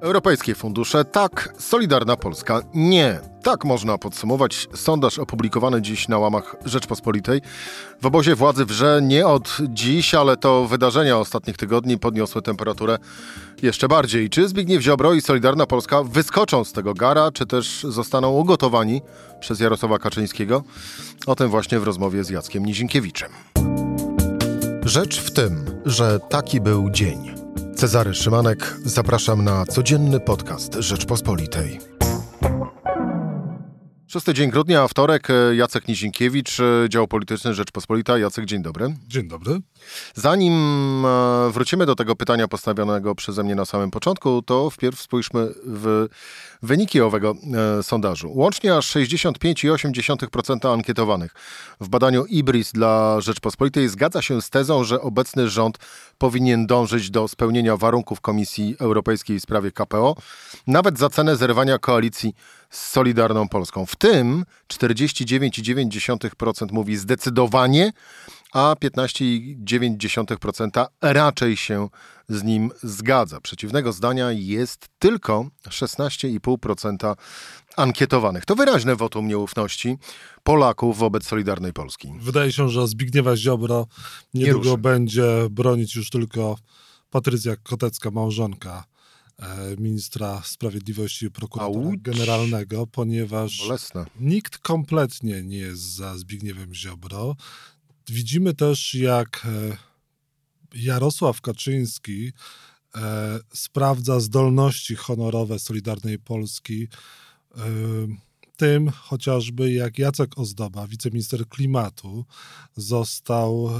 Europejskie fundusze tak, Solidarna Polska nie. Tak można podsumować sondaż opublikowany dziś na łamach Rzeczpospolitej. W obozie władzy wrze nie od dziś, ale to wydarzenia ostatnich tygodni podniosły temperaturę jeszcze bardziej. Czy Zbigniew Ziobro i Solidarna Polska wyskoczą z tego gara, czy też zostaną ugotowani przez Jarosława Kaczyńskiego? O tym właśnie w rozmowie z Jackiem Nizinkiewiczem. Rzecz w tym, że taki był dzień. Cezary Szymanek, zapraszam na codzienny podcast Rzeczpospolitej. Szósty dzień grudnia, wtorek, Jacek Nizinkiewicz, dział polityczny Rzeczpospolita. Jacek, dzień dobry. Dzień dobry. Zanim e, wrócimy do tego pytania postawionego przeze mnie na samym początku, to wpierw spójrzmy w wyniki owego e, sondażu. Łącznie aż 65,8% ankietowanych w badaniu IBRIS dla Rzeczpospolitej zgadza się z tezą, że obecny rząd powinien dążyć do spełnienia warunków Komisji Europejskiej w sprawie KPO, nawet za cenę zerwania koalicji z Solidarną Polską. W tym 49,9% mówi zdecydowanie, a 15,9% raczej się z nim zgadza. Przeciwnego zdania jest tylko 16,5% ankietowanych. To wyraźne wotum nieufności Polaków wobec Solidarnej Polski. Wydaje się, że Zbigniewa Ziobro niedługo Nie będzie bronić już tylko Patrycja Kotecka, małżonka ministra sprawiedliwości i prokuratora Auć. generalnego, ponieważ Bolesne. nikt kompletnie nie jest za Zbigniewem Ziobro. Widzimy też, jak e, Jarosław Kaczyński e, sprawdza zdolności honorowe Solidarnej Polski e, tym chociażby jak Jacek Ozdoba, wiceminister klimatu, został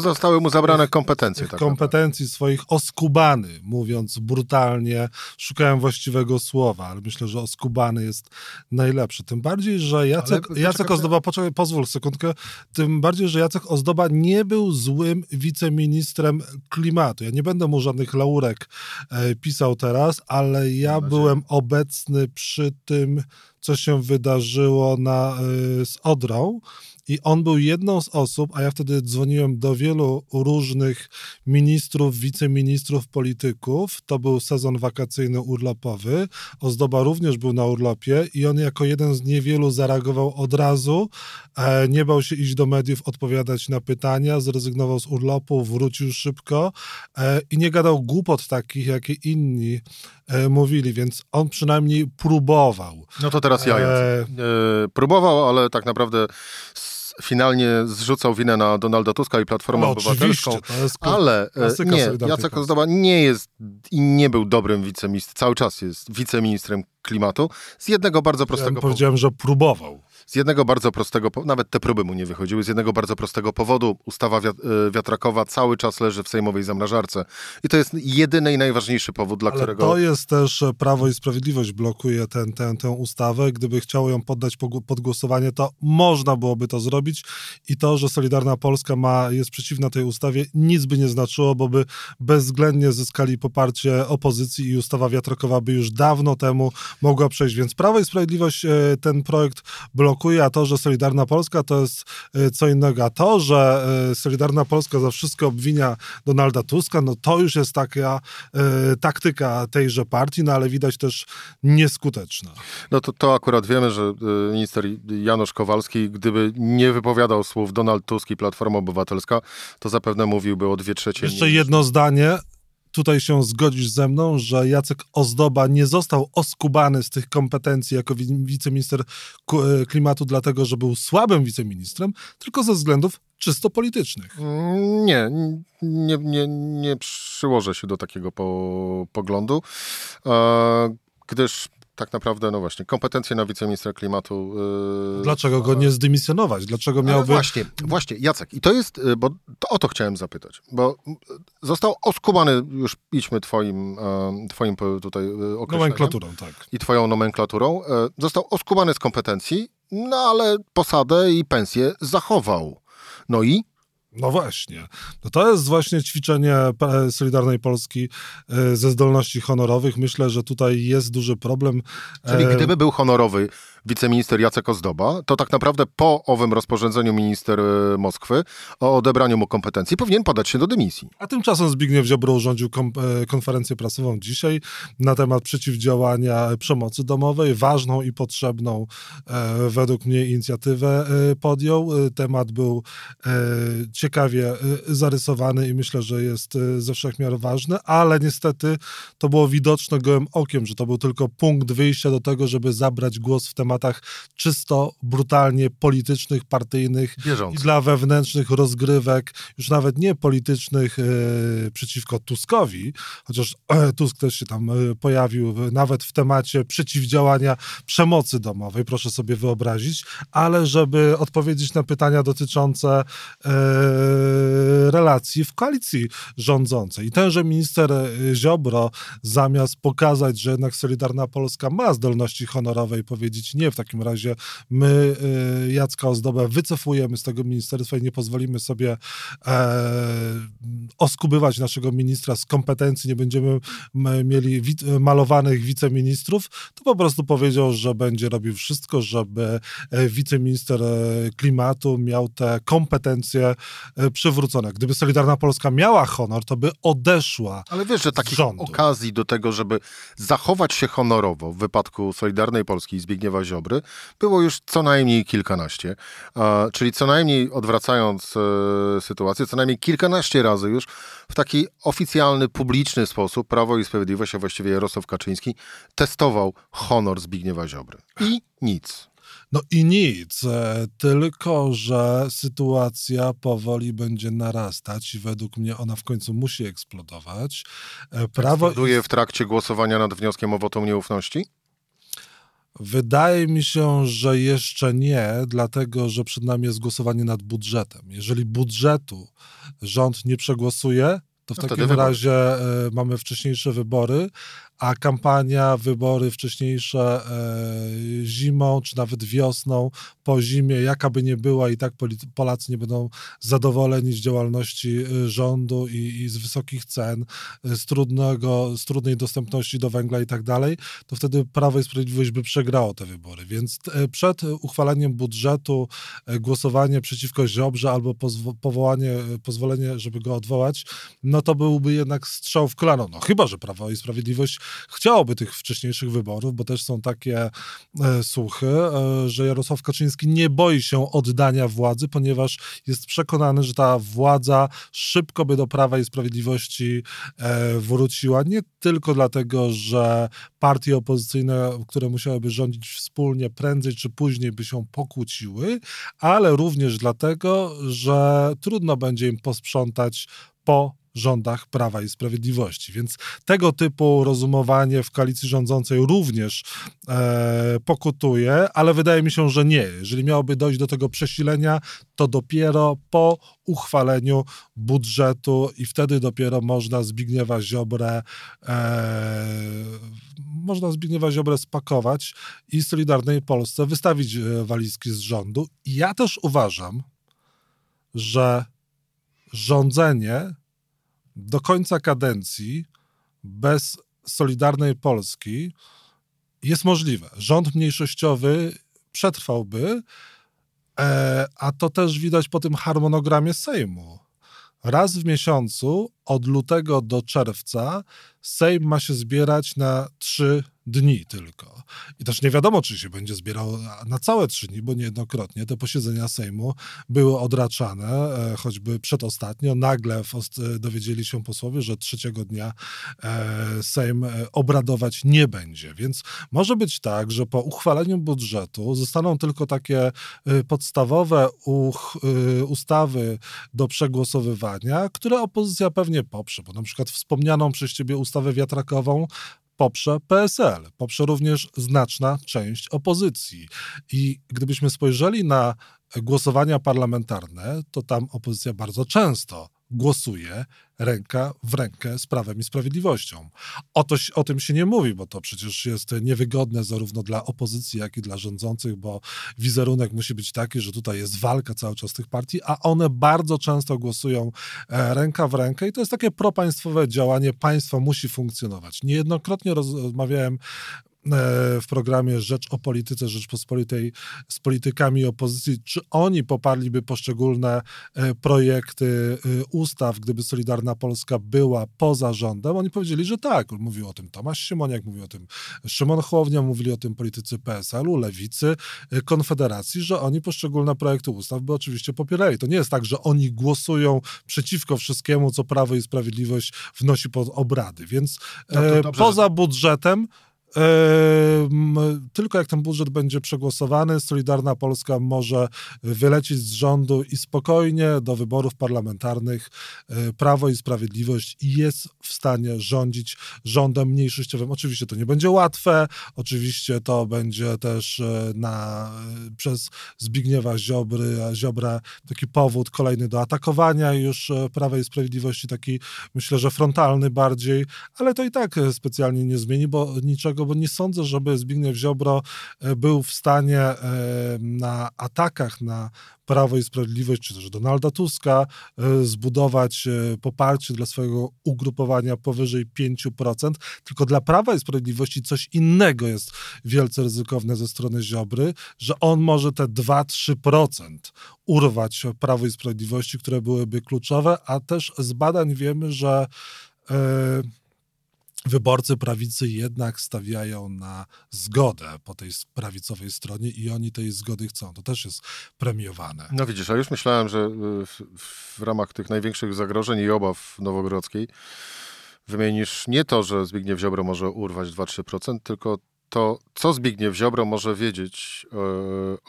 zostały mu zabrane kompetencje. Tak kompetencji naprawdę. swoich oskubany, mówiąc brutalnie. Szukałem właściwego słowa, ale myślę, że oskubany jest najlepszy. Tym bardziej, że Jacek, ale, Jacek Ozdoba, poczekaj, pozwól sekundkę, tym bardziej, że Jacek Ozdoba nie był złym wiceministrem klimatu. Ja nie będę mu żadnych laurek e, pisał teraz, ale ja byłem obecny przy tym, co się wydarzyło na, y, z Odrą i on był jedną z osób, a ja wtedy dzwoniłem do wielu różnych ministrów, wiceministrów, polityków. To był sezon wakacyjny urlopowy. Ozdoba również był na urlopie i on jako jeden z niewielu zareagował od razu. E, nie bał się iść do mediów, odpowiadać na pytania, zrezygnował z urlopu, wrócił szybko e, i nie gadał głupot takich, jakie inni e, mówili, więc on przynajmniej próbował. No to teraz ja. E... próbował, ale tak naprawdę finalnie zrzucał winę na Donalda Tuska i Platformę no, Obywatelską, ale e, nie, Jacek Ozdoba nie jest i nie był dobrym wiceministrem, cały czas jest wiceministrem klimatu. Z jednego bardzo prostego ja powiedziałem, że próbował. Z jednego bardzo prostego, nawet te próby mu nie wychodziły, z jednego bardzo prostego powodu. Ustawa e, wiatrakowa cały czas leży w sejmowej zamrażarce. I to jest jedyny i najważniejszy powód, dla Ale którego... to jest też e, Prawo i Sprawiedliwość blokuje ten, ten, tę ustawę. Gdyby chciało ją poddać pod głosowanie, to można byłoby to zrobić i to, że Solidarna Polska ma, jest przeciwna tej ustawie, nic by nie znaczyło, bo by bezwzględnie zyskali poparcie opozycji i ustawa wiatrakowa by już dawno temu mogła przejść. Więc Prawo i Sprawiedliwość e, ten projekt blokuje blokuje, a to, że Solidarna Polska to jest y, co innego. A to, że y, Solidarna Polska za wszystko obwinia Donalda Tuska, no to już jest taka y, taktyka tejże partii, no ale widać też nieskuteczna. No to, to akurat wiemy, że minister Janusz Kowalski, gdyby nie wypowiadał słów Donald Tusk i Platforma Obywatelska, to zapewne mówiłby o dwie trzecie. Jeszcze jedno zdanie tutaj się zgodzisz ze mną, że Jacek Ozdoba nie został oskubany z tych kompetencji jako wiceminister e, klimatu, dlatego że był słabym wiceministrem, tylko ze względów czysto politycznych. Nie, nie, nie, nie przyłożę się do takiego po, poglądu, e, gdyż tak naprawdę, no właśnie, kompetencje na wiceministra klimatu. Yy, Dlaczego go nie zdymisjonować? Dlaczego miałby... Właśnie, właśnie, Jacek, i to jest, y, bo to o to chciałem zapytać, bo został oskubany, już idźmy twoim, e, twoim tutaj y, określeniem. Nomenklaturą, tak. I twoją nomenklaturą. Został oskubany z kompetencji, no ale posadę i pensję zachował. No i no właśnie. No to jest właśnie ćwiczenie Solidarnej Polski e, ze zdolności honorowych. Myślę, że tutaj jest duży problem. Czyli e, gdyby był honorowy wiceminister Jacek Ozdoba, to tak naprawdę po owym rozporządzeniu minister e, Moskwy o odebraniu mu kompetencji powinien podać się do dymisji. A tymczasem Zbigniew Ziobro urządził e, konferencję prasową dzisiaj na temat przeciwdziałania przemocy domowej. Ważną i potrzebną e, według mnie inicjatywę podjął. Temat był ciekawie zarysowany i myślę, że jest ze wszechmiar ważny, ale niestety to było widoczne gołym okiem, że to był tylko punkt wyjścia do tego, żeby zabrać głos w tematach czysto, brutalnie politycznych, partyjnych Bieżący. i dla wewnętrznych rozgrywek, już nawet nie politycznych e, przeciwko Tuskowi, chociaż e, Tusk też się tam e, pojawił nawet w temacie przeciwdziałania przemocy domowej, proszę sobie wyobrazić, ale żeby odpowiedzieć na pytania dotyczące relacji w koalicji rządzącej. I tenże minister Ziobro, zamiast pokazać, że jednak Solidarna Polska ma zdolności honorowe i powiedzieć nie, w takim razie my Jacka Ozdobę wycofujemy z tego ministerstwa i nie pozwolimy sobie oskubywać naszego ministra z kompetencji, nie będziemy mieli malowanych wiceministrów, to po prostu powiedział, że będzie robił wszystko, żeby e, wiceminister e, klimatu miał te kompetencje e, przywrócone. Gdyby Solidarna Polska miała honor, to by odeszła. Ale wiesz, że takich okazji do tego, żeby zachować się honorowo w wypadku Solidarnej Polski i Zbigniewa Ziobry, było już co najmniej kilkanaście. Czyli co najmniej odwracając sytuację, co najmniej kilkanaście razy już w taki oficjalny, publiczny sposób Prawo i Sprawiedliwość, a właściwie Jarosław Kaczyński, testował honor Zbigniewa Ziobry. I nic. No i nic, e, tylko że sytuacja powoli będzie narastać i według mnie ona w końcu musi eksplodować. E, Prawo Eksploduje w trakcie głosowania nad wnioskiem o wotum nieufności? Wydaje mi się, że jeszcze nie, dlatego że przed nami jest głosowanie nad budżetem. Jeżeli budżetu rząd nie przegłosuje, to w no takim razie y, mamy wcześniejsze wybory, a kampania, wybory wcześniejsze e, zimą, czy nawet wiosną, po zimie, jaka by nie była, i tak Polacy nie będą zadowoleni z działalności e, rządu i, i z wysokich cen, e, z, trudnego, z trudnej dostępności do węgla i tak dalej, to wtedy Prawo i Sprawiedliwość by przegrało te wybory. Więc przed uchwaleniem budżetu, głosowanie przeciwko Ziobrze albo powołanie, pozwolenie, żeby go odwołać, no to byłby jednak strzał w kolano. No chyba, że Prawo i Sprawiedliwość chciałoby tych wcześniejszych wyborów, bo też są takie e, słuchy, e, że Jarosław Kaczyński nie boi się oddania władzy, ponieważ jest przekonany, że ta władza szybko by do Prawa i Sprawiedliwości e, wróciła. Nie tylko dlatego, że partie opozycyjne, które musiałyby rządzić wspólnie, prędzej czy później by się pokłóciły, ale również dlatego, że trudno będzie im posprzątać po rządach Prawa i Sprawiedliwości. Więc tego typu rozumowanie w koalicji rządzącej również e, pokutuje, ale wydaje mi się, że nie. Jeżeli miałoby dojść do tego przesilenia, to dopiero po uchwaleniu budżetu i wtedy dopiero można Zbigniewa Ziobrę e, można Zbigniewa Ziobrę spakować i Solidarnej Polsce wystawić e, walizki z rządu. I ja też uważam, że rządzenie do końca kadencji bez Solidarnej Polski jest możliwe. Rząd mniejszościowy przetrwałby, e, a to też widać po tym harmonogramie Sejmu. Raz w miesiącu, od lutego do czerwca, Sejm ma się zbierać na trzy dni tylko. I też nie wiadomo, czy się będzie zbierał na całe trzy dni, bo niejednokrotnie te posiedzenia Sejmu były odraczane, e, choćby przedostatnio. Nagle dowiedzieli się posłowie, że trzeciego dnia e, Sejm e, obradować nie będzie. Więc może być tak, że po uchwaleniu budżetu zostaną tylko takie podstawowe ustawy do przegłosowywania, które opozycja pewnie poprze, bo na przykład wspomnianą przez ciebie ustawę wiatrakową poprze PSL, poprze również znaczna część opozycji. I gdybyśmy spojrzeli na głosowania parlamentarne, to tam opozycja bardzo często głosuje ręka w rękę z Prawem i Sprawiedliwością. O, to, o tym się nie mówi, bo to przecież jest niewygodne zarówno dla opozycji, jak i dla rządzących, bo wizerunek musi być taki, że tutaj jest walka cały czas tych partii, a one bardzo często głosują e, ręka w rękę i to jest takie propaństwowe działanie. Państwo musi funkcjonować. Niejednokrotnie rozmawiałem w programie Rzecz o Polityce Rzeczpospolitej z politykami opozycji, czy oni poparliby poszczególne projekty ustaw, gdyby Solidarna Polska była poza rządem? Oni powiedzieli, że tak. Mówił o tym Tomasz Siemoniak, mówił o tym Szymon Hołownia, mówili o tym politycy PSL-u, Lewicy, Konfederacji, że oni poszczególne projekty ustaw by oczywiście popierali. To nie jest tak, że oni głosują przeciwko wszystkiemu, co Prawo i Sprawiedliwość wnosi pod obrady. Więc no e, poza budżetem tylko jak ten budżet będzie przegłosowany, Solidarna Polska może wylecieć z rządu i spokojnie do wyborów parlamentarnych e, Prawo i Sprawiedliwość jest w stanie rządzić rządem mniejszościowym. Oczywiście to nie będzie łatwe, oczywiście to będzie też e, na, e, przez Zbigniewa Ziobry, Ziobra taki powód kolejny do atakowania już Prawa i Sprawiedliwości, taki myślę, że frontalny bardziej, ale to i tak specjalnie nie zmieni, bo niczego bo nie sądzę, żeby Zbigniew Ziobro e, był w stanie e, na atakach na Prawo i Sprawiedliwość, czy też Donalda Tuska, e, zbudować poparcie dla swojego ugrupowania powyżej 5%, tylko dla Prawa i Sprawiedliwości coś innego jest wielce ryzykowne ze strony Ziobry, że on może te 2-3% urwać Prawo i Sprawiedliwości, które byłyby kluczowe, a też z badań wiemy, że yy, wyborcy prawicy jednak stawiają na zgodę po tej prawicowej stronie i oni tej zgody chcą. To też jest premiowane. No widzisz, a już myślałem, że w, w ramach tych największych zagrożeń i obaw Nowogrodzkiej wymienisz nie to, że Zbigniew Ziobro może urwać 2-3%, tylko to co Zbigniew Ziobro może wiedzieć e,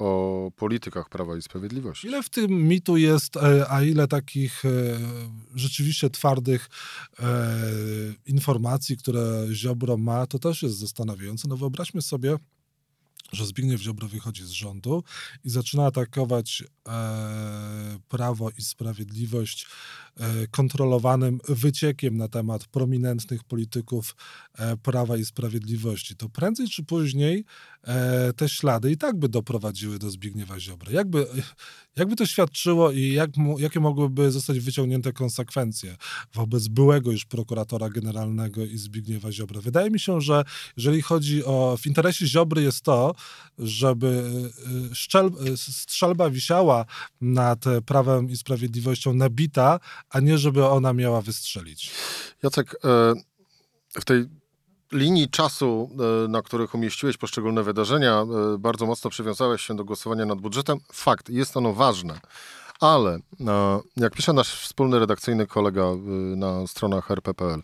o politykach Prawa i Sprawiedliwości? Ile w tym mitu jest, e, a ile takich e, rzeczywiście twardych informacji, które Ziobro ma, to też jest zastanawiające. No wyobraźmy sobie, że Zbigniew Ziobro wychodzi z rządu i zaczyna atakować e, Prawo i Sprawiedliwość e, kontrolowanym wyciekiem na temat prominentnych polityków e, Prawa i Sprawiedliwości, to prędzej czy później e, te ślady i tak by doprowadziły do Zbigniewa Ziobry. Jakby, jakby to świadczyło i jak, jakie mogłyby zostać wyciągnięte konsekwencje wobec byłego już prokuratora generalnego i Zbigniewa Ziobry? Wydaje mi się, że jeżeli chodzi o... W interesie Ziobry jest to, żeby y, szczel, y, strzelba wisiała nad Prawem i Sprawiedliwością nabita, a nie żeby ona miała wystrzelić. Jacek, e, w tej linii czasu, e, na których umieściłeś poszczególne wydarzenia, e, bardzo mocno przywiązałeś się do głosowania nad budżetem. Fakt, jest ono ważne. Ale e, jak pisze nasz wspólny redakcyjny kolega e, na stronach rp.pl,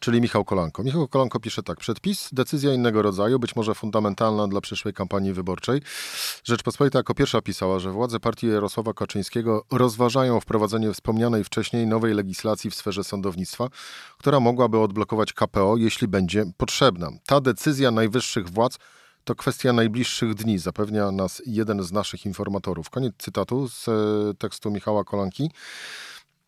czyli Michał Kolanko. Michał Kolanko pisze tak. Przedpis, decyzja innego rodzaju, być może fundamentalna dla przyszłej kampanii wyborczej. Rzeczpospolita jako pierwsza pisała, że władze partii Jarosława Kaczyńskiego rozważają wprowadzenie wspomnianej wcześniej nowej legislacji w sferze sądownictwa, która mogłaby odblokować KPO, jeśli będzie potrzebna. Ta decyzja najwyższych władz to kwestia najbliższych dni, zapewnia nas jeden z naszych informatorów. Koniec cytatu z e, tekstu Michała Kolanki.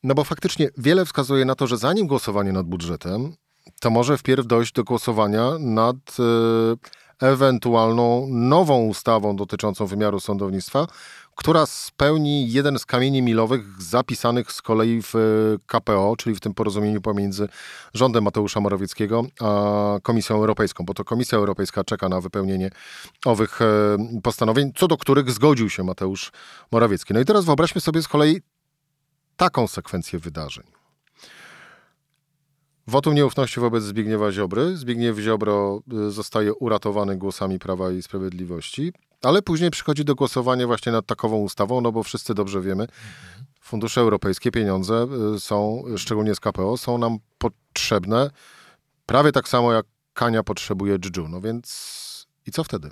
No bo faktycznie wiele wskazuje na to, że zanim głosowanie nad budżetem, to może wpierw dojść do głosowania nad e, ewentualną nową ustawą dotyczącą wymiaru sądownictwa, która spełni jeden z kamieni milowych zapisanych z kolei w e, KPO, czyli w tym porozumieniu pomiędzy rządem Mateusza Morawieckiego a Komisją Europejską, bo to Komisja Europejska czeka na wypełnienie owych e, postanowień, co do których zgodził się Mateusz Morawiecki. No i teraz wyobraźmy sobie z kolei taką sekwencję wydarzeń. Wotum nieufności wobec Zbigniewa Ziobry. Zbigniew Ziobro e, zostaje uratowany głosami Prawa i Sprawiedliwości. Ale później przychodzi do głosowania właśnie nad takową ustawą, no bo wszyscy dobrze wiemy, fundusze europejskie, pieniądze y, są, szczególnie z KPO, są nam potrzebne prawie tak samo jak Kania potrzebuje dżdżu. No więc i co wtedy?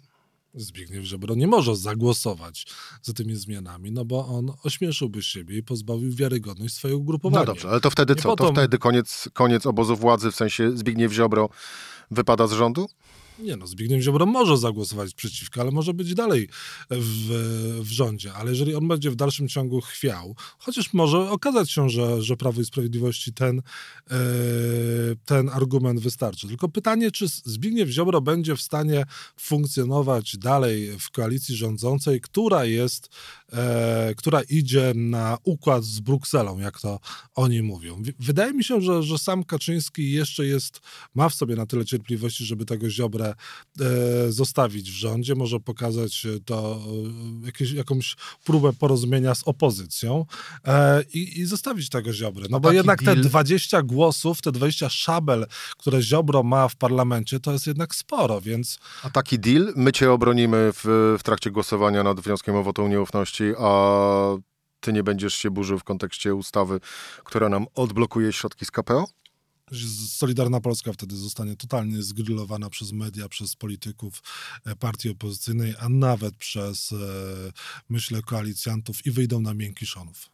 Zbigniew Ziobro nie może zagłosować za tymi zmianami, no bo on ośmieszyłby siebie i pozbawił wiarygodność swojego ugrupowania. No dobrze, ale to wtedy co? To wtedy koniec, koniec obozu władzy, w sensie Zbigniew Ziobro wypada z rządu? Nie no, Zbigniew Ziobro może zagłosować przeciwko, ale może być dalej w, w rządzie. Ale jeżeli on będzie w dalszym ciągu chwiał, chociaż może okazać się, że, że Prawo i Sprawiedliwości ten, e, ten argument wystarczy. Tylko pytanie, czy Zbigniew Ziobro będzie w stanie funkcjonować dalej w koalicji rządzącej, która jest, e, która idzie na układ z Brukselą, jak to oni mówią. Wydaje mi się, że, że sam Kaczyński jeszcze jest, ma w sobie na tyle cierpliwości, żeby tego Ziobra Ziobrę e, zostawić w rządzie, może pokazać to e, jakieś, jakąś próbę porozumienia z opozycją e, i, i zostawić tego Ziobrę. No bo jednak te 20 głosów, te 20 szabel, które Ziobro ma w parlamencie, to jest jednak sporo, więc... A taki deal, my cię obronimy w, w trakcie głosowania nad wnioskiem o wotum nieufności, a ty nie będziesz się burzył w kontekście ustawy, która nam odblokuje środki z KPO? Solidarna Polska wtedy zostanie totalnie zgrillowana przez media, przez polityków e, partii opozycyjnej, a nawet przez, e, myślę, koalicjantów i wyjdą na miękki szonów.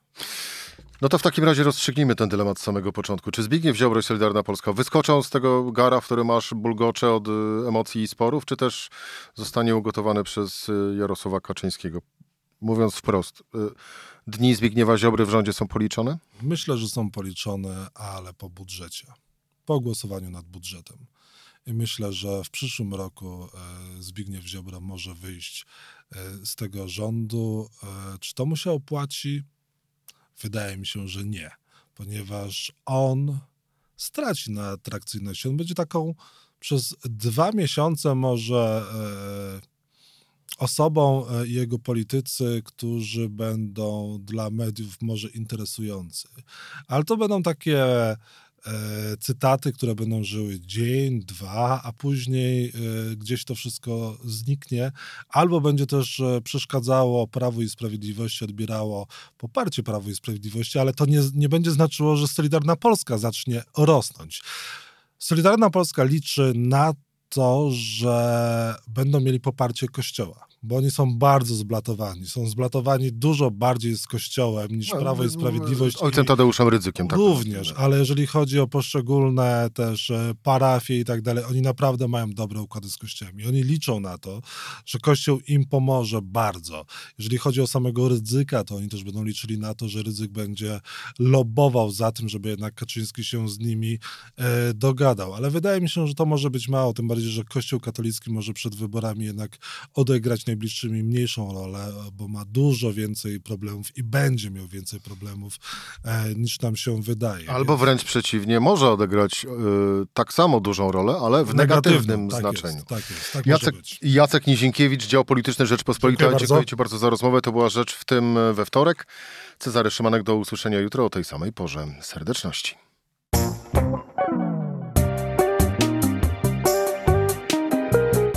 No to w takim razie rozstrzygnijmy ten dylemat z samego początku. Czy Zbigniew Ziobro i Solidarna Polska wyskoczą z tego gara, w którym masz bulgocze od e, emocji i sporów, czy też zostanie ugotowany przez Jarosława Kaczyńskiego? Mówiąc wprost, dni Zbigniewa Ziobry w rządzie są policzone? Myślę, że są policzone, ale po budżecie. Po głosowaniu nad budżetem. I myślę, że w przyszłym roku e, Zbigniew Ziobro może wyjść e, z tego rządu. Czy to mu się opłaci? Wydaje mi się, że nie, ponieważ on straci na atrakcyjności. On będzie taką przez dwa miesiące może osobą e, jego politycy, którzy będą dla mediów może interesujący. Ale to będą takie e, cytaty, które będą żyły dzień, dwa, a później e, gdzieś to wszystko zniknie, albo będzie też e, przeszkadzało Prawu i Sprawiedliwości, odbierało poparcie Prawu i Sprawiedliwości, ale to nie, nie będzie znaczyło, że Solidarna Polska zacznie rosnąć. Solidarna Polska liczy na to, że będą mieli poparcie Kościoła bo oni są bardzo zblatowani. Są zblatowani dużo bardziej z Kościołem niż no, Prawo i no, Sprawiedliwość. Ojcem Tadeuszem Ryzykiem. Tak również, ale jeżeli chodzi o poszczególne też e, parafie i tak dalej, oni naprawdę mają dobre układy z Kościołami. Oni liczą na to, że Kościół im pomoże bardzo. Jeżeli chodzi o samego Rydzyka, to oni też będą liczyli na to, że Rydzyk będzie lobował za tym, żeby jednak Kaczyński się z nimi e, dogadał. Ale wydaje mi się, że to może być mało, tym bardziej, że Kościół katolicki może przed wyborami jednak odegrać najbliższymi mniejszą rolę, bo ma dużo więcej problemów i będzie miał więcej problemów e, niż nam się wydaje. Albo Więc... wręcz przeciwnie, może odegrać e, tak samo dużą rolę, ale w negatywnym, negatywnym tak znaczeniu. Jest, tak jest, tak Jacek, Jacek Nizienkiewicz, dział polityczny Rzeczpospolitej. Dziękuję, Dziękuję Ci bardzo za rozmowę. To była rzecz w tym e, we wtorek. Cezary Szymanek, do usłyszenia jutro o tej samej porze. Serdeczności.